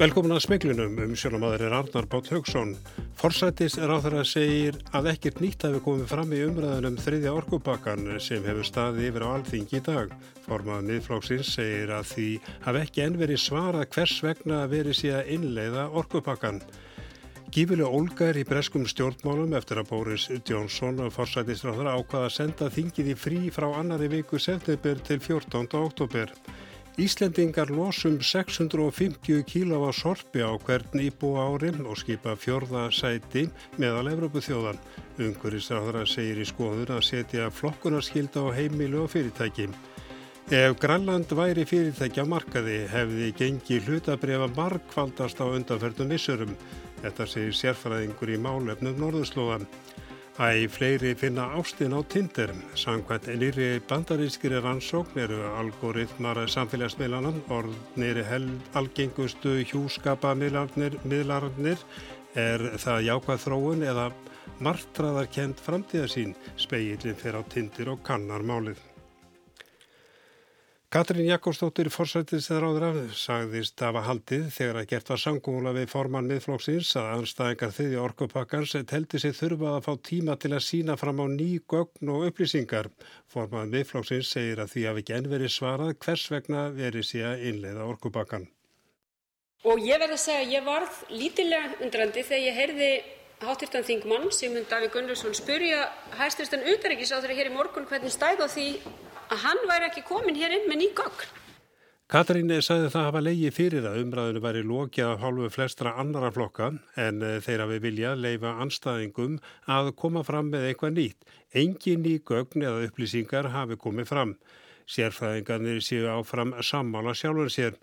Velkomin að smeglunum um sjónamaður er Arnar Bátt Haugsson. Forsættis er á þeirra segir að ekkert nýtt hafi komið fram í umræðunum þriðja orkupakkan sem hefur staði yfir á alþingi í dag. Formað miðflóksins segir að því hafi ekki enveri svarað hvers vegna verið síðan innleiða orkupakkan. Gífileg Olga er í breskum stjórnmálum eftir að Boris Jónsson forsættisráður ákvaða að senda þingið í frí frá annari viku september til 14. oktober. Íslendingar losum 650 kílá á sorpi á hvern íbú ári og skipa fjörða sæti meðal Evrópu þjóðan. Unguristráðara segir í skoður að setja flokkunarskilda á heimilu og fyrirtæki. Ef Grænland væri fyrirtæki á markaði hefði gengi hlutabriða markvaldast á undanferðum vissurum. Þetta segir sérfræðingur í málefnum Norðurslóðan. Æ, fleiri finna ástin á Tinder. Samkvæmt nýri bandarískri rannsókn eru algoritmar samfélagsmiðlanar, orðnir algengustu hjúskapa miðlarnir, er það jákvæð þróun eða martraðarkend framtíðarsín, speilin fyrir á Tinder og kannar málið. Katrín Jakobsdóttir forsættisraður sagðist af að haldið þegar að gert var sangúla við formann miðflóksins að anstæðingar þriði orkupakkans telti sig þurfað að fá tíma til að sína fram á ný gögn og upplýsingar. Formann miðflóksins segir að því hafi ekki enn svarað hvers vegna verið sé að innleiða orkupakkan. Og ég verð að segja að ég varð lítilega undrandi þegar ég heyrði háttirtan þingmann Sigmund spurja hæstirstan utarikis á þeirra hér í morgun hvernig stæð á því að hann væri ekki komin hér inn með ný gögn. Katarín sagði það hafa leiði fyrir að umræðinu væri lókjað af hálfu flestra annara flokka en eh, þeir hafi vilja leifa anstæðingum að koma fram með eitthvað nýtt. Engin ný gögn eða upplýsingar hafi komið fram. Sérfræðingarnir séu áfram sammála sjálfur sér.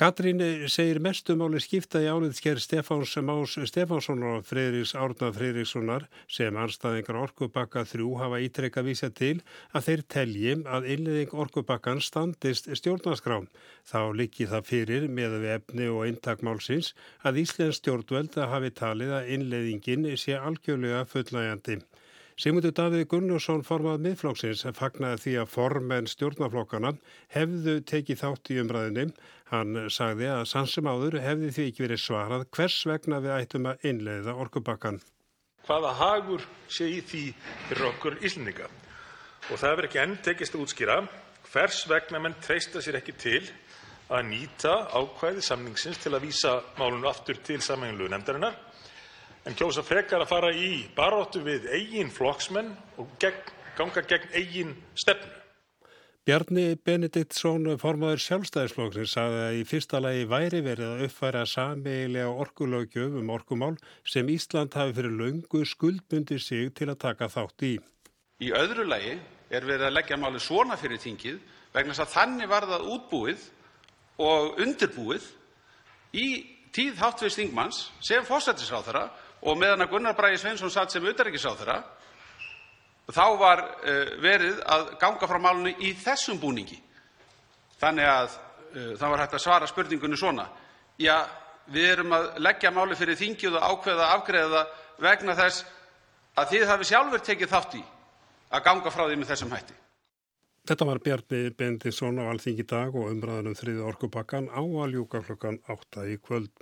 Katrín segir mestumáli skipta í áliðsker Stefáns Más Stefánssonar og Freiriks Árna Freirikssonar sem anstæðingar orkubakka þrjú hafa ítrekka vísa til að þeir telji að innleðing orkubakkan standist stjórnaskrám. Þá likki það fyrir með við efni og eintakmálsins að Íslands stjórnveld hafi talið að innleðingin sé algjörlega fullægandi. Sigmundur Davíð Gunnarsson formað miðflóksins fagnaði því að formenn stjórnaflokkana hefðu tekið þátt í umræðinni. Hann sagði að sannsum áður hefði því ekki verið svarað hvers vegna við ættum að innleiða orkubakkan. Hvaða hagur sé í því fyrir okkur íslendinga? Og það verður ekki enn tekist að útskýra hvers vegna menn treysta sér ekki til að nýta ákvæði samningsins til að vísa málunum aftur til samhengilugu nefndarinnar en kjósa frekar að fara í baráttu við eigin flokksmenn og gegn, ganga gegn eigin stefnu. Bjarni Benediktsson, formadur sjálfstæðisflokksins, sagði að í fyrsta lagi væri verið að uppfæra samiðilega orkulögjöf um orkumál sem Ísland hafi fyrir laungu skuldbundi sig til að taka þátt í. Í öðru lagi er verið að leggja máli svona fyrir tingið vegna að þannig var það útbúið og undirbúið í tíð háttveist þingmanns sem fósættisráþara og meðan Gunnar Bragi Sveinsson satt sem utanríkisráðherra var eh, verið að ganga frá málinu í þessum búningi. Þannig að eh, það var hægt að svara spurningunni svona: Ja, við erum að leggja máli fyrir þingið og ákveða að afgreiða það vegna þess að þið hafið sjálfur tekið þátt í að ganga frá því með þessum hætti. Þetta var Bjarni Bendisson á Alþingi dag og umræðanum þriði orkupakkan á að ljúka klokkan 8 í kvöld.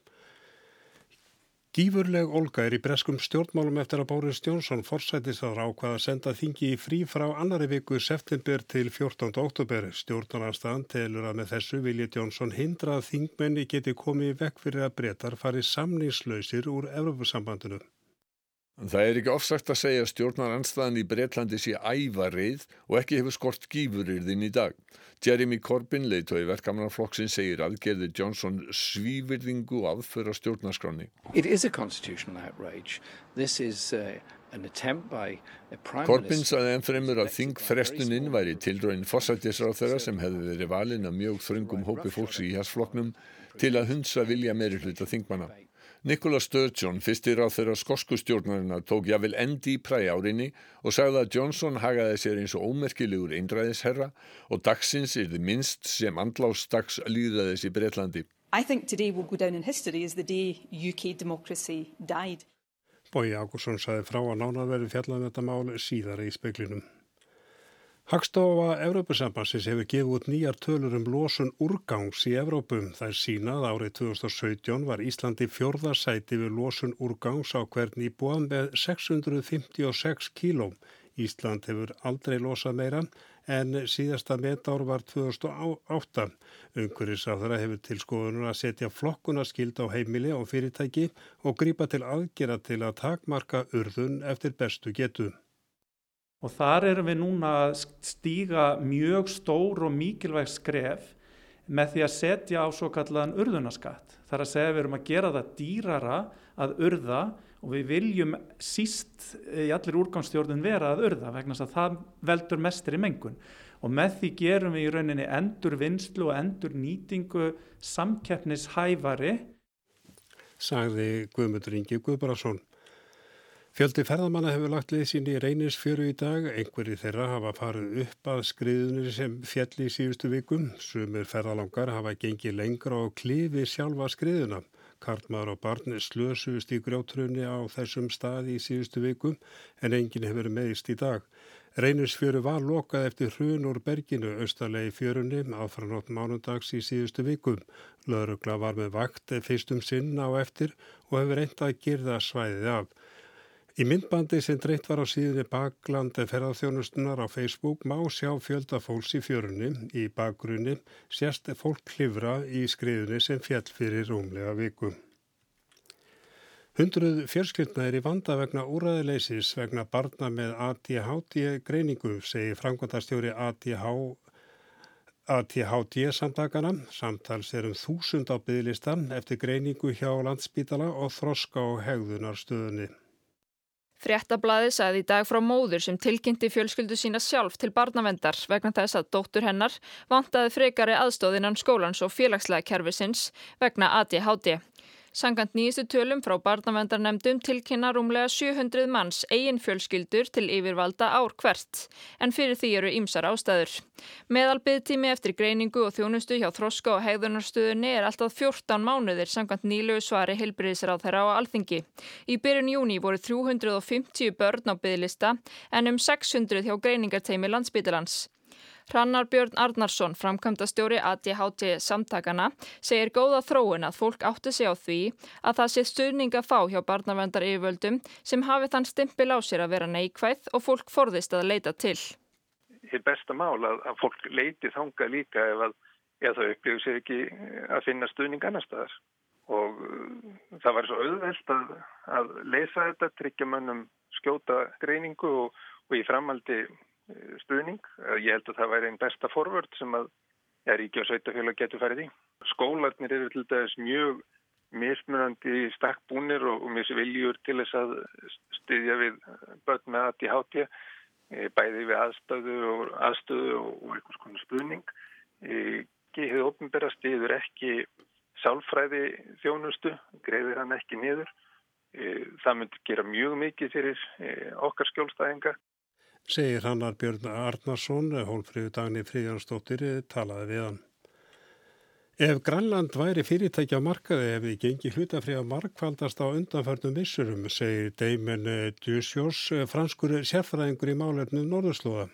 Gífurleg Olga er í breskum stjórnmálum eftir að Bóris Jónsson forsættisar ákvað að senda þingi í frí frá annari viku september til 14. oktober. Stjórnarnarstaðan telur að með þessu vilji Jónsson hindra að þingmenni geti komið vekk fyrir að breytar farið samningslausir úr Evropasambandinu. Það er ekki ofsagt að segja að stjórnaranstæðan í Breitlandi sé ævarið og ekki hefur skort gífurirðin í dag. Jeremy Corbyn, leitói verkamannarflokksinn, segir aðgerði Johnson svívirðingu aðföra stjórnarskráni. Corbyn saði ennfremur að þingfrestuninn væri tilröðin fósættisráð þeirra sem hefði verið valin að mjög þröngum hópi fólks í hérsflokknum til að hundsa vilja meiri hluta þingmanna. Nicola Sturgeon, fyrstir á þeirra skosku stjórnarinnar, tók jáfnvel endi í præjárinni og sagði að Johnson hagaði sér eins og ómerkilegur eindræðisherra og dagsins er þið minnst sem andlástags líðaðis í Breitlandi. I think today will go down in history as the day UK democracy died. Bói Ágúrsson saði frá að nánarverði fjallaðum þetta mál síðara í speklinum. Hagstofa Evrópusambansins hefur gefið út nýjar tölur um losun úrgangs í Evrópum. Það er sínað árið 2017 var Íslandi fjörðarsæti við losun úrgangs á hvern íbúan með 656 kílóm. Ísland hefur aldrei losað meira en síðasta metár var 2008. Unguris á þeirra hefur til skoðunum að setja flokkuna skild á heimili og fyrirtæki og grýpa til aðgera til að takmarka urðun eftir bestu getu. Og þar erum við núna að stíga mjög stór og mikilvæg skref með því að setja á svo kallaðan urðunaskatt. Það er að segja við erum að gera það dýrara að urða og við viljum síst í allir úrgámsstjórnum vera að urða vegna að það veldur mestir í mengun. Og með því gerum við í rauninni endur vinslu og endur nýtingu samkeppnishæfari. Sagði Guðmundur Ingi Guðbararsson. Fjöldi ferðamanna hefur lagt leið sín í reynisfjöru í dag. Einhverji þeirra hafa farið upp að skriðunir sem fjalli í síðustu vikum. Sumir ferðalangar hafa gengið lengra og klifi sjálfa skriðuna. Karlmaður og barn slösust í grjótrunni á þessum staði í síðustu vikum en enginn hefur meðist í dag. Reynisfjöru var lokað eftir hrun úr berginu austalegi fjörunni áfranótt mánundags í síðustu vikum. Laurugla var með vakt fyrstum sinn á eftir og hefur reyndað að gerða svæðið af. Í myndbandi sem dreitt var á síðunni baklandi ferðarþjónustunar á Facebook má sjá fjölda fólks í fjörunni. Í bakgrunni sérst fólk klifra í skriðunni sem fjall fyrir rúmlega viku. Hundruð fjörskildna er í vanda vegna úræðileisis vegna barna með ADHD greiningu, segir framkvæmtastjóri ADH, ADHD samtakana. Samtals er um þúsund á bygglistan eftir greiningu hjá landsbítala og þroska og hegðunarstöðunni. Fréttablaði sagði í dag frá móður sem tilkynnti fjölskyldu sína sjálf til barnavendar vegna þess að dóttur hennar vantaði frekari aðstóðinnan skólans og félagslega kervisins vegna ADHD. Sangant nýjistu tölum frá barnavendarnemdum tilkynna rúmlega 700 manns eigin fjölskyldur til yfirvalda ár hvert, en fyrir því eru ýmsar ástæður. Meðalbyðtími eftir greiningu og þjónustu hjá þroska og hegðunarstöðunni er alltaf 14 mánuðir sangant nýlegu svari heilbriðisráð þeirra á alþingi. Í byrjun júni voru 350 börn á byðlista en um 600 hjá greiningarteimi landsbytilans. Hrannar Björn Arnarsson, framkvæmdastjóri ADHD samtakana, segir góða þróun að fólk átti sig á því að það sé stuðning að fá hjá barnavendar yfirvöldum sem hafi þann stimpil á sér að vera neikvæð og fólk forðist að leita til. Það er besta mál að, að fólk leiti þanga líka ef, að, ef það upplifir sér ekki að finna stuðning annar staðar og uh, það var svo auðvelt að, að lesa þetta, tryggja mannum skjóta greiningu og, og í framaldi stuðning. Ég held að það væri einn besta forvörd sem að ja, ríki og sveitafélag getur farið í. Skólarnir eru til dæs mjög mismunandi stakkbúnir og, og mjög viljur til þess að styðja við börn með aðt í hátja, bæði við aðstöðu og aðstöðu og einhvers konar stuðning. Gehið ofnbæra stiður ekki sálfræði þjónustu, greiðir hann ekki niður. Það myndi gera mjög mikið fyrir okkar skjólstæðinga segir hannar Björn Arnarsson, hólfriðu dagni Fríðansdóttir, talaði við hann. Ef Grænland væri fyrirtækja markaði ef þið gengi hlutafri að markvaldast á undanförnum vissurum, segir Damon Dusjós, franskur sérfræðingur í málefnu Norðurslóða.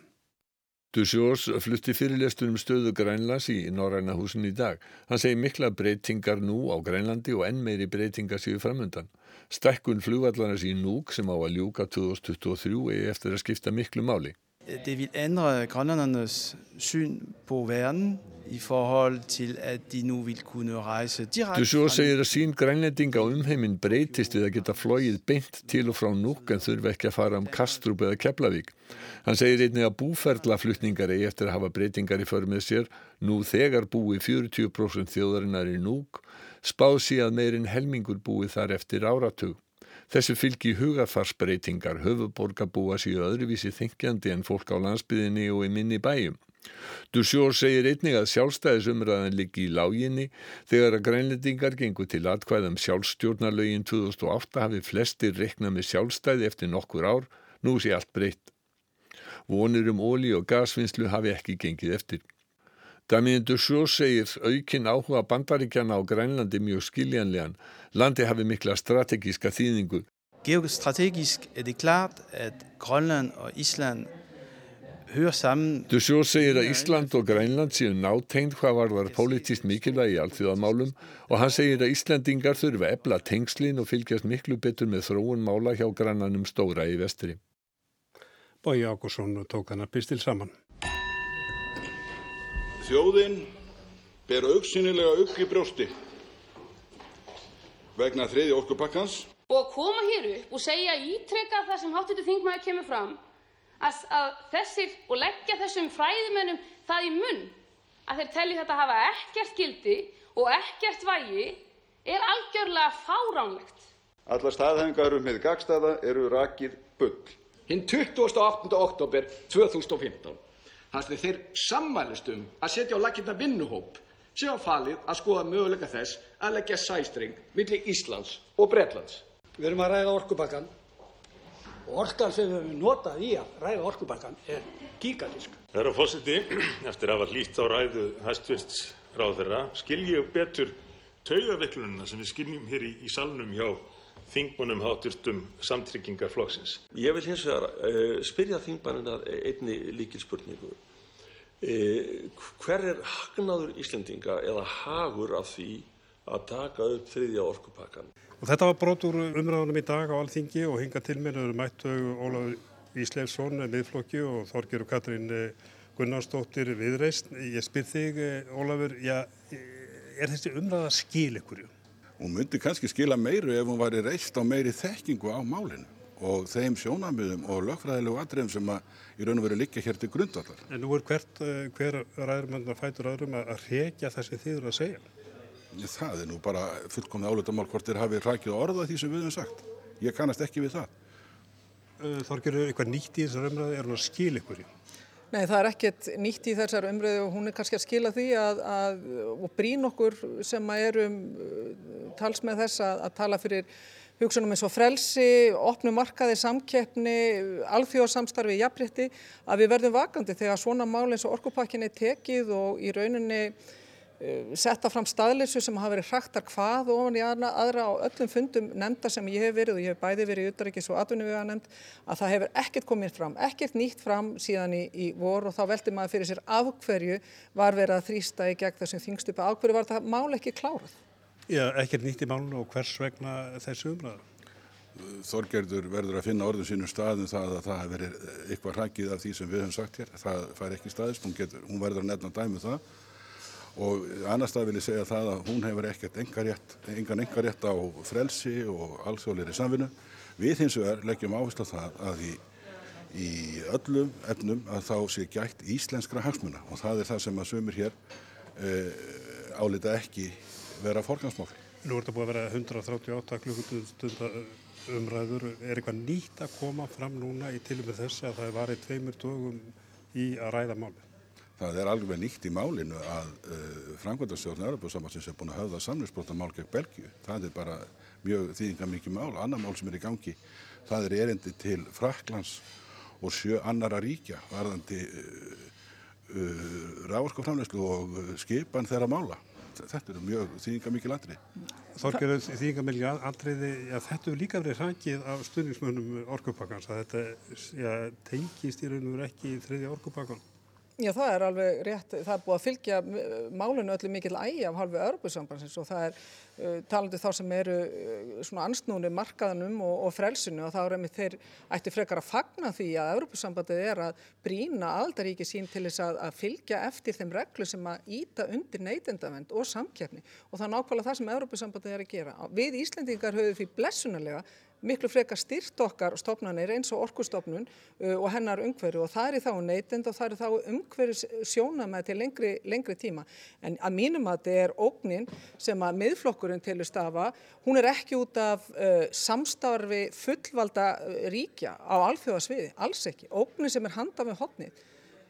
Dusjós flutti fyrirlestur um stöðu Grænlands í Norræna húsin í dag. Hann segir mikla breytingar nú á Grænlandi og enn meiri breytingar séu framöndan. Stekkun flugvallarnas í Núk sem á að ljúka 2023 er eftir að skipta miklu máli. Det vil ændre grønlændernes syn på verden í forhold til að de nú vil kunne rejse direkte. Du svo segir að sín grænlendinga á umheiminn breytist við að geta flóið beint til og frá núk en þurfa ekki að fara um Kastrup eða Keflavík. Hann segir einnig að búferðlaflutningar eigi eftir að hafa breytingar í förmið sér nú þegar búi 40% þjóðarinnar í núk spáð sí að meirinn helmingur búi þar eftir áratug. Þessu fylgi hugarfarsbreytingar höfuborgarbúa síu öðruvísi þingjandi en fólk á landsbyðinni og í minni bæjum. Dusjór segir einnig að sjálfstæðisumræðan liggi í láginni þegar að grænlendingar gengur til atkvæðum sjálfstjórnarlögin 2008 hafi flestir reknað með sjálfstæði eftir nokkur ár, nú sé allt breytt. Vonir um óli og gasvinnslu hafi ekki gengið eftir. Damien Dusjór segir aukin áhuga bandaríkjana á Grænlandi mjög skiljanlegan. Landi hafi mikla strategíska þýðingu Geostrategisk er det klart at Grønland og Ísland hører sammen. Dusjó segir að Ísland og Grænland séu nátengd hvað varðar pólitískt mikilvægi í alþjóðamálum og hann segir að Íslandingar þurfa ebla tengslin og fylgjast miklu betur með þróun mála hjá grannanum stóra í vestri. Bói Ákusson tók hann að pistil saman. Þjóðin ber auksinilega auk í brjósti vegna þriði orkupakkans. Og að koma hér upp og segja ítrekka það sem háttutu þingmaður kemur fram að, að þessir og leggja þessum fræðimennum það í munn að þeir telli þetta hafa ekkert gildi og ekkert vægi er algjörlega fáránlegt. Alla staðhengar um hið gagstaða eru rakið bull. Hinn 28. oktober 2015 þannig að þeir sammælist um að setja á lakirna vinnuhóp sem var falið að skoða möguleika þess að leggja sæstring millir Íslands og Bretlands. Við erum að ræða orkubakkan og orkan sem við höfum notað í að ræða orkubakkan er gigantísk. Herra fósiti, eftir að hafa hlýtt á ræðu hæstvirts ráðherra, skiljum betur taugaviklununa sem við skiljum hér í, í salnum hjá þingmannum háturstum samtryggingarflokksins. Ég vil hins vegar uh, spyrja þingmannina einni líkilspurningu. Uh, hver er hagnaður Íslendinga eða hagur af því að taka upp þriðja orkupakkan? Og þetta var brot úr umræðunum í dag á Alþingi og hinga til mér eru mættu Ólaf Ísleifsson miðflokki og Þorgir og Katrín Gunnarsdóttir viðreist. Ég spyr þig Ólafur, já, er þessi umræða skil ykkurju? Hún myndi kannski skila meiru ef hún væri reist á meiri þekkingu á málinu og þeim sjónamiðum og lögfræðilegu atriðum sem að í raun og veru liggja hér til grundvallar. En nú er hvert, hver ræður mann að fætur öðrum að reykja þessi þýður að segja? Það er nú bara fullkomið álutamál hvort þeir hafi rækið orða því sem við hefum sagt. Ég kannast ekki við það. Þorgir, eitthvað nýtt í þessar umræðu, er hún að skil ykkur í? Nei, það er ekkert nýtt í þessar umræðu og hún er kannski að skila því að, að og brín okkur sem erum tals með þess að, að tala fyrir hugsunum eins og frelsi, opnu markaði, samkeppni, alþjóðsamstarfi, jafnrétti, að við verðum vakandi þegar svona mál eins og orkupakkinni tekið og í rauninni setta fram staðleysu sem hafa verið hraktar hvað ofan í aðra, á öllum fundum nefnda sem ég hef verið og ég hef bæði verið í utarrikis og atvinnuvega nefnd að það hefur ekkert komið fram, ekkert nýtt fram síðan í, í vor og þá veldi maður fyrir sér af hverju var verið að þrýsta í gegn þessum þingstupa, af hverju var það mál ekki klárað? Já, ekkert nýtt í málun og hvers vegna þessu umræðu? Þorgerður verður að finna orðin sínum staðum það að það hefur verið eitthvað hrakið af því sem við höfum sagt hér, það fær ekki staðist, hún, getur, hún verður að nefna dæmu það og annar stað vil ég segja það að hún hefur ekkert engan engarétt á frelsi og alþjóðleiri samvinnu. Við hins vegar leggjum áherslu það að í, í öllum efnum að þá sé gætt íslenskra hagsmuna og það er það sem að sömur hér e, álita ekki vera forgansmál. Nú er þetta búið að vera 138 klukkutunda umræður. Er eitthvað nýtt að koma fram núna í tilum með þess að það er varðið tveimur dögum í að ræða máli? Það er alveg nýtt í málinu að uh, framkvæmdastjórn Europasamansins er búin að höfða samlingsbrotamál gegn Belgíu. Það er bara mjög þýðingar mikið mál. Annar mál sem er í gangi, það er erindi til Fraklands og sjö annara ríkja varðandi uh, uh, rávorskaframlegslu og skipan þeirra mála. Þetta eru mjög þýðingar mikið landri. Þorgerður þýðingar mikið andriði, já þetta er líka verið hrakið af stuðningsmönnum orkupakkans að þetta já, tengist í raun og verið ekki í þriðja orkupakkan. Já, það er alveg rétt. Það er búið að fylgja málinu öllu mikil ægi af halvu örbusambansins og það er uh, talandi þá sem eru uh, svona ansnúni markaðanum og, og frelsinu og þá er einmitt þeir ætti frekar að fagna því að örbusambandið er að brína aldaríki sín til þess að, að fylgja eftir þeim reglu sem að íta undir neytendavend og samkeppni og það er nákvæmlega það sem örbusambandið er að gera. Við Íslendingar höfum því blessunarlega miklu frekar styrt okkar stofnanir eins og orkustofnun uh, og hennar umhverju og það er þá neytend og það er þá umhverju sjónamæð til lengri, lengri tíma. En að mínum að þetta er ógnin sem að miðflokkurinn tilur stafa, hún er ekki út af uh, samstarfi fullvalda ríkja á alþjóðasviði, alls ekki. Ógnin sem er handað með hotnið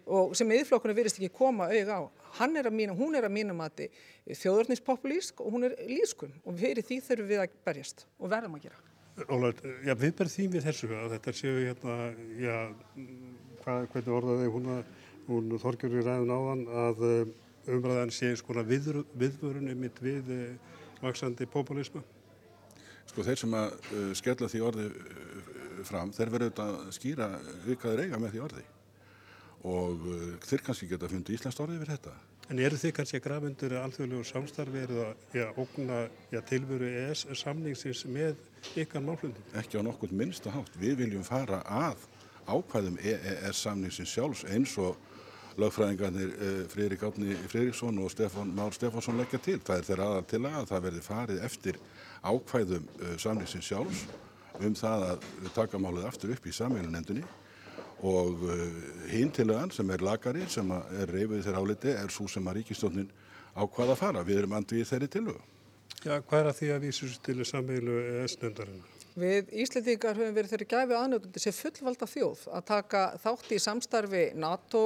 og sem miðflokkurinn virðist ekki koma auðg á. Er mínum, hún er að mínum að þjóðornispopulísk og hún er lískum og fyrir því þurfum við að berjast og verðum að gera. Ólaug, já, við berðum því við þessu að þetta séu hérna, já, hvað, hvernig orðaði hún, hún Þorgjörður í ræðun áðan að umræðan sé skona við, viðvörun um mitt við vaksandi populismu? Sko þeir sem að uh, skella því orði fram, þeir verður auðvitað að skýra við hvað þeir eiga með því orði og uh, þeir kannski geta fundið Íslands orði við þetta. En eru þið kannski að grafa undir alþjóðlegu samstarfi eða ja, ógna ja, tilvöru ES samningsins með ykkar málflöndum? Ekki á nokkur minnsta hátt. Við viljum fara að ákvæðum EES samningsins sjálfs eins og lögfræðingarnir eh, Friðrik Átni Friðriksson og Stefán Már Stefánsson leggja til. Það er þeirra aðal til að það verði farið eftir ákvæðum eh, samningsins sjálfs um það að taka málið aftur upp í samveilunendunni og uh, hinn tilagan sem er lagari sem er reyfið þeirra áliti er svo sem að ríkistjónin ákvaða að fara. Við erum andið þeirri tilögu. Já, hvað er að því að vísu til samveilu ES-nefndarinnar? Við Íslandingar höfum verið þeirri gæfi aðnötundi sem fullvalda þjóð að taka þátt í samstarfi NATO,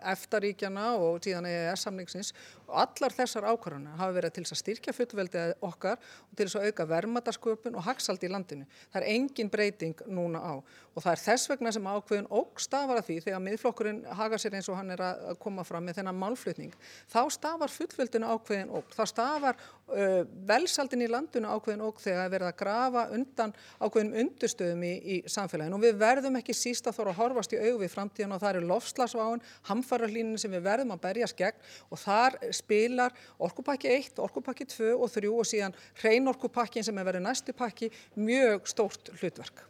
EFTA-ríkjana og síðan EES-samningsins og allar þessar ákvarðana hafa verið til þess að styrkja fullveldið okkar og til þess að auka vermaðasköpun og hagsald í landinu. Það er engin breyting núna á og það er þess vegna sem ákveðin og stafar að því þegar miðflokkurinn haga sér eins og hann er að koma fram með þennan málflutning. Þá stafar fullveldinu ákveðin og þá stafar uh, velsaldin í landinu ákveðin og þegar verða að grafa undan ákveðin undurstöðum í, í samfélaginu og við verðum ekki síst að þóra að horfast í auð við framtíðan og það eru lofslagsváin, hamfararlínin sem við verðum að berjast gegn og þar spilar orkupakki 1, orkupakki 2 og 3 og síðan hreinorkupakkin sem er verið næstu pakki mjög stórt hlutverk.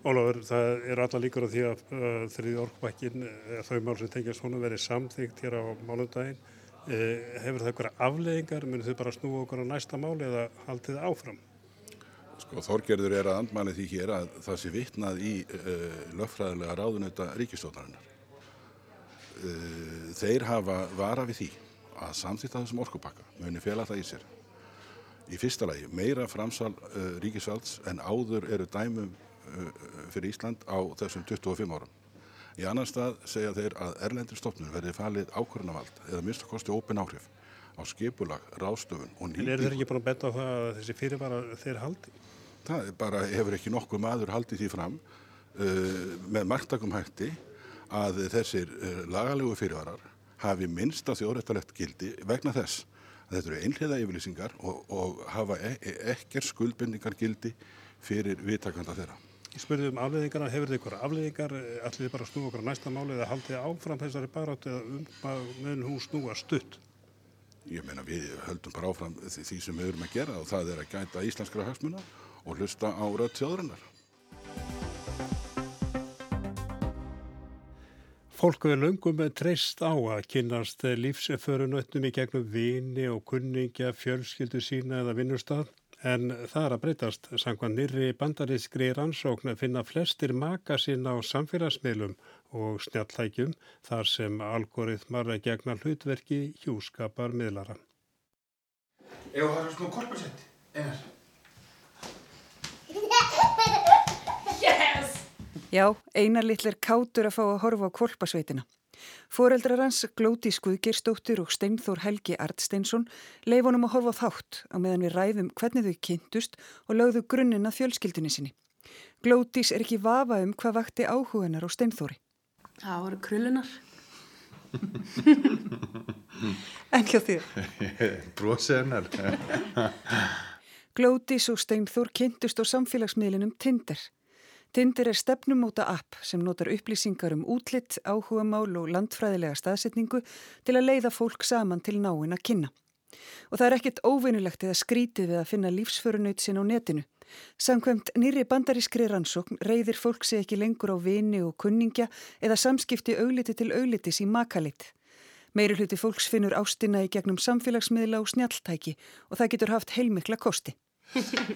Ólafur, það er alla líkur á því að uh, þriði orkupakkin, uh, þau mál sem tengjast honum verið samþygt hér á málundaginn. Uh, hefur það eitthvað afleðingar, munir þau bara snúa okkur á næsta máli eða haldið það áfram? Sko Þorgerður er að andmæli því hér að það sé vittnað í lögfræðilega ráðunauta ríkistótarinnar. Þeir hafa vara við því að samþýtta þessum orkupakka muni fjela það í sér. Í fyrsta lagi meira framsal uh, ríkisvalds en áður eru dæmum uh, fyrir Ísland á þessum 25 árum. Í annan stað segja þeir að erlendir stofnun verði falið ákvörnavald eða minnst að kosti ópin áhrif á skipulag, ráðstöfun og nýtt. En eru þeir ekki bara að betta á það að þessi fyrirvara þeir haldi? Það bara hefur ekki nokkuð maður haldið því fram uh, með margtakum hætti að þessir lagalegu fyrirvarar hafi minnsta þjóðrættalegt gildi vegna þess að þetta eru einhliða yfirlýsingar og, og hafa e e ekkert skuldbindingar gildi fyrir viðtakanda þeirra. Ég spurði um afleðingarna, hefur þið ykkur afleðingar, allir þið bara snúa okkur á næsta máli eða haldið áfram þessari barátt eða um meðan hún snúa stutt? Ég meina við höldum bara áfram því, því sem við erum að gera og það er að gæta íslenskra hagsmuna og hlusta á rödd Fólk er löngum treyst á að kynast lífsförunötnum í gegnum vini og kunningja fjölskyldu sína eða vinnustad en það er að breytast. Sangvað nýri bandarískri rannsókn finna flestir maka sín á samfélagsmiðlum og snjallækjum þar sem algoritmar gegna hlutverki hjúskapar miðlara. Eða það er svona korpasett, einar. Yes! Já, einar litlir kátur að fá að horfa á kvolpasveitina. Fóreldrar hans Glóti Skuðgirstóttir og Steinþór Helgi Artsteinsson leif honum að horfa þátt á meðan við ræðum hvernig þau kynntust og lögðu grunninn að fjölskyldunni sinni. Glótis er ekki vafa um hvað vakti áhuganar á Steinþóri. Það voru krullunar. en hjá þér? Brósið hennar. Glótis og Steinþór kynntust á samfélagsmiðlinum Tinder. Tinder er stefnumóta app sem notar upplýsingar um útlitt, áhugamál og landfræðilega staðsetningu til að leiða fólk saman til náinn að kynna. Og það er ekkert óvinnulegt eða skrítið við að finna lífsförunaut sinn á netinu. Samkvæmt nýri bandarískri rannsókn reyðir fólk sig ekki lengur á vini og kunningja eða samskipti augliti til auglitis í makalit. Meiri hluti fólks finnur ástina í gegnum samfélagsmiðla og snjaltæki og það getur haft heilmikla kosti.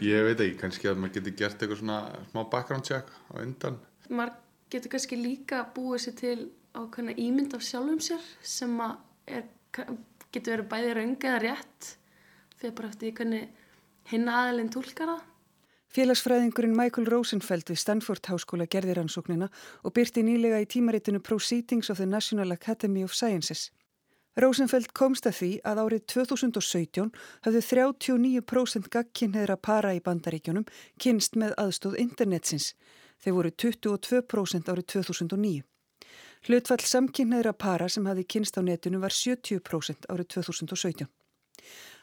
Ég veit ekki, kannski að maður getur gert eitthvað svona smá background check á undan. Maður getur kannski líka búið sér til ákveðna ímynd af sjálfum sér sem er, getur verið bæði raung eða rétt fyrir bara eftir hvernig hinn aðelinn tólkar það. Félagsfræðingurinn Michael Rosenfeld við Stanford Háskóla gerði rannsóknina og byrti nýlega í tímaritinu Proceedings of the National Academy of Sciences. Rosenfeld komst að því að árið 2017 hafðu 39% gagkinnheðra para í bandaríkjunum kynst með aðstóð internetsins. Þeir voru 22% árið 2009. Hlutfall samkinnheðra para sem hafði kynst á netinu var 70% árið 2017.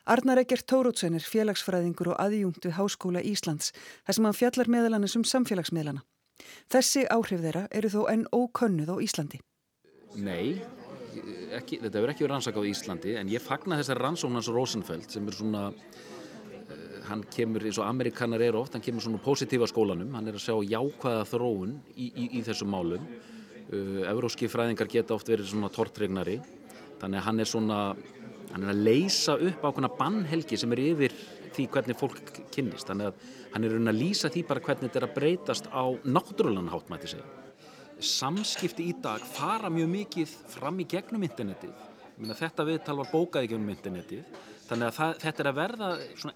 Arnar Egert Tórótsen er félagsfræðingur og aðjungt við Háskóla Íslands þar sem hann fjallar meðal annars um samfélagsmiðlana. Þessi áhrif þeirra eru þó enn ókönnuð á Íslandi. Nei, ekki, þetta hefur ekki verið rannsakað á Íslandi en ég fagna þessar rannsóknans Rosenfeld sem er svona, uh, hann kemur eins og amerikanar eru oft, hann kemur svona positífa skólanum, hann er að sjá jákvæða þróun í, í, í þessum málum. Uh, Evróski fræðingar geta oft verið svona tortregnari, þannig að hann er svona hann er að leysa upp ákveðna bannhelgi sem er yfir því hvernig fólk kynnist þannig að hann er að lýsa því bara hvernig þetta er að breytast á náttúrulega hátt mæti segja. Samskipti í dag fara mjög mikið fram í gegnum internetið. Þetta viðtal var bókað í gegnum internetið. Þannig að það, þetta er að verða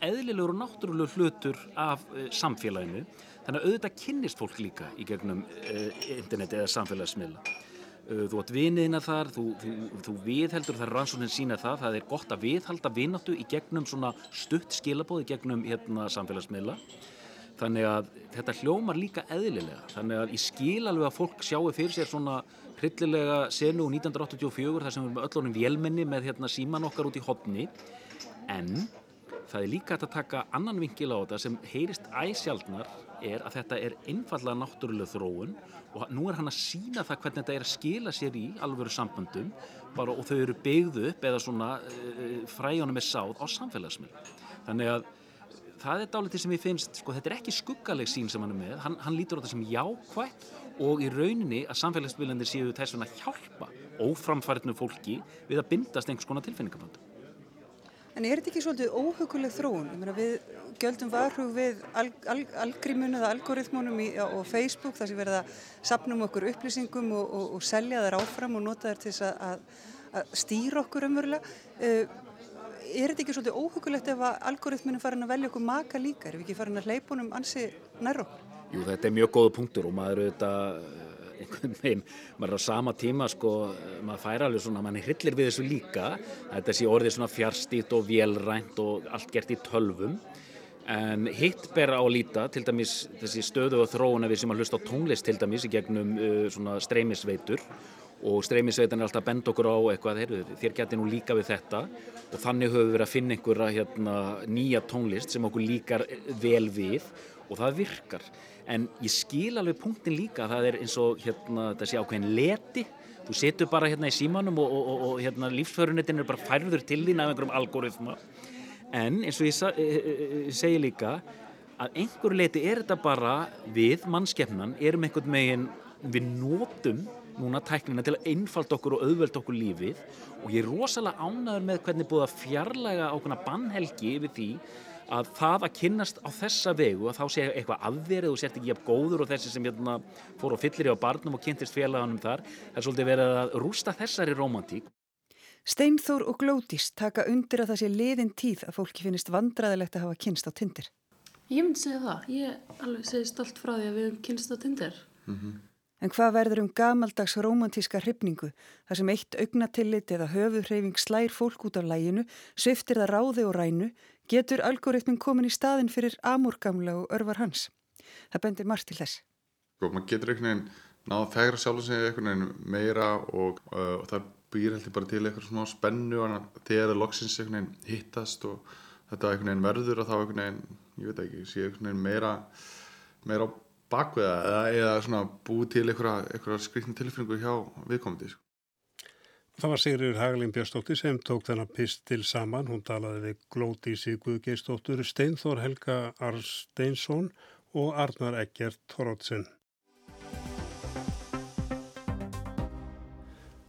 eðlilegur og náttúrulegur hlutur af uh, samfélaginu. Þannig að auðvitað kynnist fólk líka í gegnum uh, internetið eða samfélagsmiðla. Uh, þú átt viniðina þar, þú, þú, þú viðheldur, það er rannsóknin sína það, það er gott að viðhalda vináttu í gegnum stutt skilabóð í gegnum hérna samfélagsmiðla. Þannig að þetta hljómar líka eðlilega, þannig að ég skil alveg að fólk sjáu fyrir sér svona hryllilega senu 1984 þar sem við erum öll ánum vélmenni með hérna síman okkar út í hodni, en það er líka að taka annan vingil á þetta sem heyrist æsjaldnar er að þetta er einfallega náttúrulega þróun og nú er hann að sína það hvernig þetta er að skila sér í alvöru samböndum bara, og þau eru byggðu upp eða svona uh, fræjónum er sáð á samfélagsmiðl. Þannig að það er dálítið sem ég finnst, sko þetta er ekki skuggaleg sín sem hann er með, hann, hann lítur á þetta sem jákvægt og í rauninni að samfélagsmiðlandir séu þess að hjálpa óframfærinu fólki við að bindast einhvers konar tilfinningaböndum. En er þetta ekki svolítið óhuguleg þróun? Meina, við göldum varhug við al, al, algrímun eða algoritmunum í, á Facebook þar sem verða sapnum okkur upplýsingum og, og, og selja þær áfram og nota þær til þess að, að stýra okkur umverulega. Uh, er þetta ekki svolítið óhugulegt ef að algoritmunum farin að velja okkur maka líka? Er við ekki farin að leipunum ansi nær okkur? Jú, þetta er mjög góða punktur og maður auðvitað einhvern veginn, maður á sama tíma sko, maður fær alveg svona, maður hryllir við þessu líka, þetta sé orðið svona fjárstýtt og vélrænt og allt gert í tölvum en hitt ber á að líta, til dæmis þessi stöðu og þróuna við sem að hlusta á tónlist til dæmis í gegnum uh, svona streymisveitur og streymisveitan er alltaf að benda okkur á eitthvað, heyrðu, þér geti nú líka við þetta. Og þannig höfum við verið að finna einhverja hérna, nýja tónlist sem okkur líkar vel við og það virkar. En ég skil alveg punktin líka það er eins og hérna sé ákveðin leti. Þú setur bara hérna í símanum og, og, og, og hérna lífsförunetin er bara færður til þín af einhverjum algoritma. En eins og ég, sa, ég, e, e, ég segi líka að einhver leti er þetta bara við mannskefnan erum einhvern megin við nótum núna tæknina til að einfalda okkur og auðvelda okkur lífið. Og ég er rosalega ánaður með hvernig búið að fjarlæga ákveðna bannhelgi yfir því að það að kynnast á þessa vegu að þá sé eitthvað afverið og sért ekki jafn góður og þessi sem hérna, fór og fyllir í á barnum og kynntist félaganum þar. Það er svolítið verið að rústa þessari romantík Steinþór og Glótis taka undir að það sé liðin tíð að fólki finnist vandraðilegt að hafa kynst á tindir Ég myndi segja það, ég alveg segi stolt frá því að við hefum kynst á tindir mm -hmm. En hvað verður um gamaldags romantíska hrifningu þar sem eitt augnatillit eða höfuðhreyfing slær fólk út af læginu, sviftir það ráði og rænu, getur algoritmin komin í staðin fyrir amúrgamla og örvar hans. Það bendir margt til þess. Sko, maður getur einhvern veginn náða þegar sjálf sig einhvern veginn meira og, uh, og það býr heldur bara til eitthvað svona spennu og þegar það loksins einhvern veginn hittast og þetta einhvern veginn verður og þá einhvern veginn, ég veit ekki, sé einhvern veginn meira, meira á bakveða eða, eða svona búið til einhverja skrikni tilfinningu hjá viðkomandi. Sko. Það var Sigriður Hagalín Björnstóttir sem tók þennan pistil saman. Hún talaði við Glótísi Guðgeistóttur, Steinþór Helga Arsteinsson og Arnar Eggert Torótsen.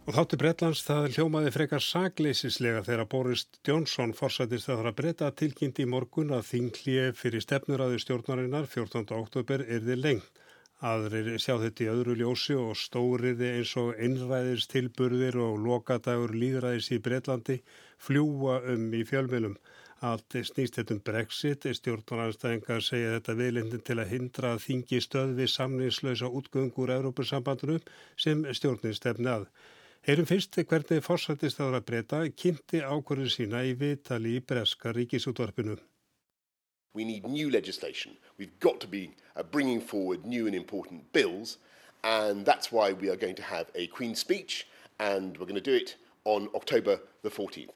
Og þáttu Breitlands það hljómaði frekar sagleisislega þegar Boris Johnson forsættist að það að breyta tilkynnt í morgun að þinglið fyrir stefnuræðu stjórnarinnar 14. oktober er þið lengt. Aðrir sjá þetta í öðru ljósi og stóriði eins og einræðis tilburðir og lokadagur líðræðis í Breitlandi fljúa um í fjölmjölum. Allt snýst þetta um Brexit, stjórnarnarstæðingar segja þetta viðlindin til að hindra að þingi stöðvi samningslösa útgöngur Európusambandunum sem stjórnin stefni að. Heyrum fyrst hvernig fórsættist ára breyta kynnti ákvörðu sína í vitali í Breska ríkisútvarpinu. We need new legislation. We've got to be uh, bringing forward new and important bills, and that's why we are going to have a Queen's speech, and we're going to do it on October the 14th.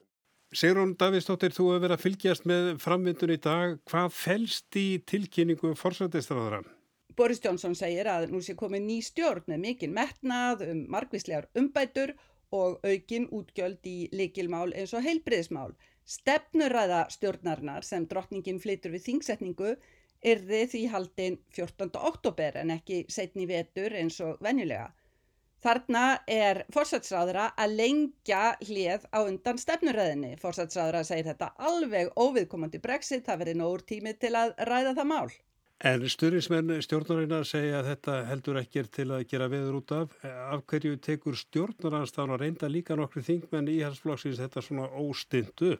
Sigrun Davíðsdóttir, þú hefur verið að fylgjast með framvindun í dag. Hvað fælst í tilkynningu forsættistráðara? Boris Johnson segir að nú sé komið ný stjórn með mikinn metnað um margvíslegar umbætur og aukin útgjöld í likilmál eins og heilbriðismál. Stefnuræða stjórnarinnar sem drottningin flytur við þingsetningu yrði því haldinn 14. oktober en ekki setni vetur eins og venjulega. Þarna er fórsætsráðura að lengja hlið á undan stefnuröðinni. Fórsætsráðura segir þetta alveg óviðkomandi brexit, það verið nógur tími til að ræða það mál. En styrnismenn stjórnarinnar segja að þetta heldur ekkir til að gera veður út af. Af hverju tekur stjórnaranstán að reynda líka nokkru þingmenn í hans flokksins þetta svona óstindu?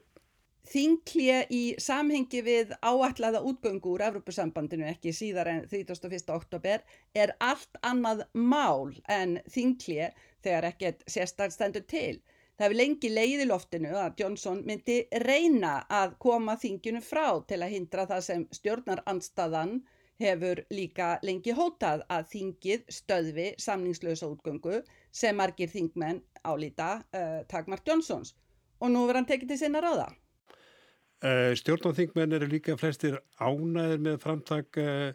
Þinglje í samhengi við áætlaða útgöngu úr Evrópusambandinu ekki síðar en 31. oktober er allt annað mál en þinglje þegar ekkert sérstaklega stendur til. Það hefur lengi leið í loftinu að Johnson myndi reyna að koma þinginu frá til að hindra það sem stjórnarandstaðan hefur líka lengi hótað að þingið stöðvi samningslösa útgöngu sem margir þingmenn álíta uh, takmart Johnsons og nú verður hann tekið til sinna ráða. Uh, Stjórnarþingmenn eru líka flestir ánæðir með framtak uh,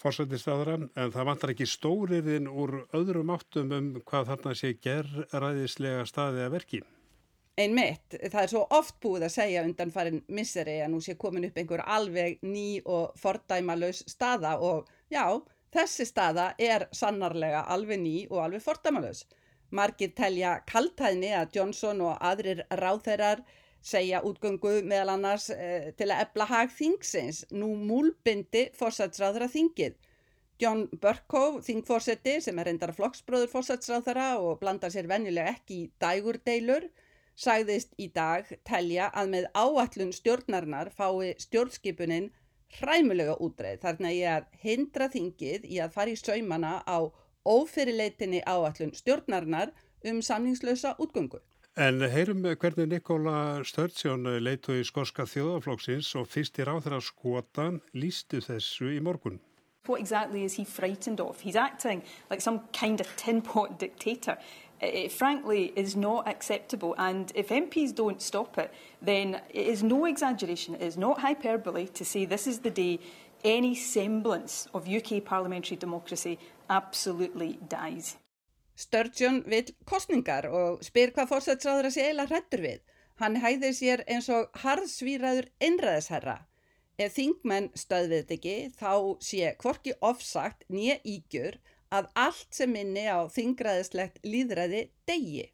fórsættistáðara en það vantar ekki stóriðin úr öðrum áttum um hvað þarna sé gerræðislega staði að verki. Einmitt, það er svo oft búið að segja undan farin misseri að nú sé komin upp einhver alveg ný og fordæmalös staða og já, þessi staða er sannarlega alveg ný og alveg fordæmalös. Margir telja kaltæðni að Johnson og aðrir ráþeirar segja útgöngu meðal annars eh, til að ebla hag þingsins, nú múlbindi fórsætsráðra þingið. John Burkow, þingfórseti sem er reyndar flokksbróður fórsætsráðara og blandar sér venjulega ekki í dægurdeilur, sagðist í dag telja að með áallun stjórnarnar fái stjórnskipunin hræmulega útreið þarna ég að hindra þingið í að fara í saumana á ófyrirleitinni áallun stjórnarnar um samningslösa útgöngu. En heyrum hvernig Nikola Sturgeon leitu í skorska þjóðaflokksins og fyrst í ráþra skotan lístu þessu í morgun. What exactly is he frightened of? He's acting like some kind of tin pot dictator. It frankly is not acceptable and if MPs don't stop it then it is no exaggeration, it is not hyperbole to say this is the day any semblance of UK parliamentary democracy absolutely dies. Sturgeon vil kostningar og spyr hvað fórsætsráður að sé eila hrettur við. Hann hæðir sér eins og harðsvíraður innræðisherra. Ef þingmenn stöðvið þetta ekki þá sé kvorki ofsagt nýja ígjur að allt sem minni á þingræðislegt líðræði degi.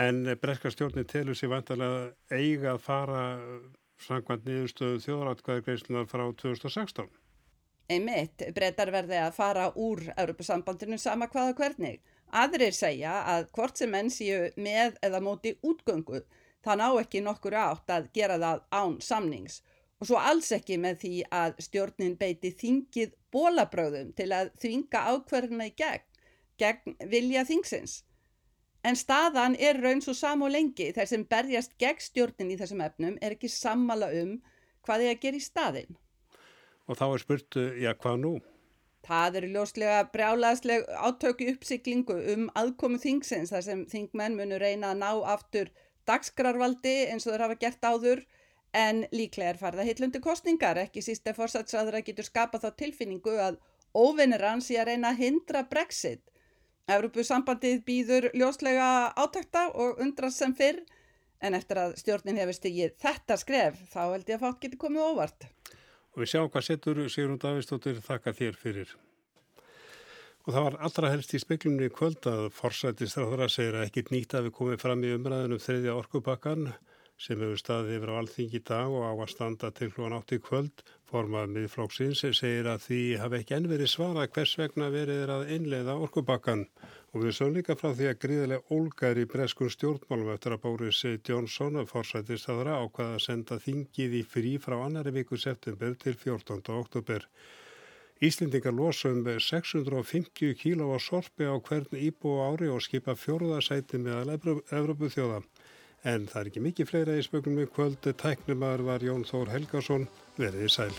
En breska stjórnir telur sér vantarlega eiga að fara samkvæmt niðurstöðu þjóðratkvæðargreyslunar frá 2016. Einmitt, breytar verði að fara úr Europasambandinu sama hvaða hvernig. Aðrir segja að hvort sem menn séu með eða móti útgöngu það ná ekki nokkur átt að gera það án samnings og svo alls ekki með því að stjórnin beiti þingið bólabröðum til að þvinga ákverðina í gegn, gegn vilja þingsins. En staðan er raun svo sam og lengi þar sem berjast gegn stjórnin í þessum efnum er ekki sammala um hvað þið að gera í staðin. Og þá er spurt, já hvað nú? Það eru ljóslega brjálaðsleg átöku uppsiklingu um aðkomu þingsins þar sem þingmenn munu reyna að ná aftur dagskrarvaldi eins og þeir hafa gert áður en líklega er farða hitlundi kostningar, ekki síst ef fórsatsræður að getur skapað þá tilfinningu að óvinnir hans í að reyna að hindra brexit. Evropasambandið býður ljóslega átakta og undrast sem fyrr en eftir að stjórnin hefur stigið þetta skref þá held ég að fátt geti komið óvart. Og við sjáum hvað setur Sigrun Davistóttir þakka þér fyrir. Og það var allra helst í speklunni kvöld að forsættisráðara segir að ekkit nýtt að við komum fram í umræðinum þriðja orkupakkan sem hefur staðið yfir á alþingi dag og á að standa til hlúan átt í kvöld. Formað miðflóksins segir að því hafi ekki enn verið svara hvers vegna verið er að innleiða orkupakkan. Og við sögum líka frá því að gríðilega ólgar í breskun stjórnmálum eftir að Bóris Jónsson forsættisráðara ákvaða að senda þingið í frí frá annari viku september til 14. oktober. Íslendingar losa um 650 kíló á sorpi á hvern íbú ári og skipa fjóruðarsæti meðal Evrópu þjóða. En það er ekki mikið fleira í spökunum í kvöldu. Tæknumar var Jón Þór Helgarsson. Verðið sæl.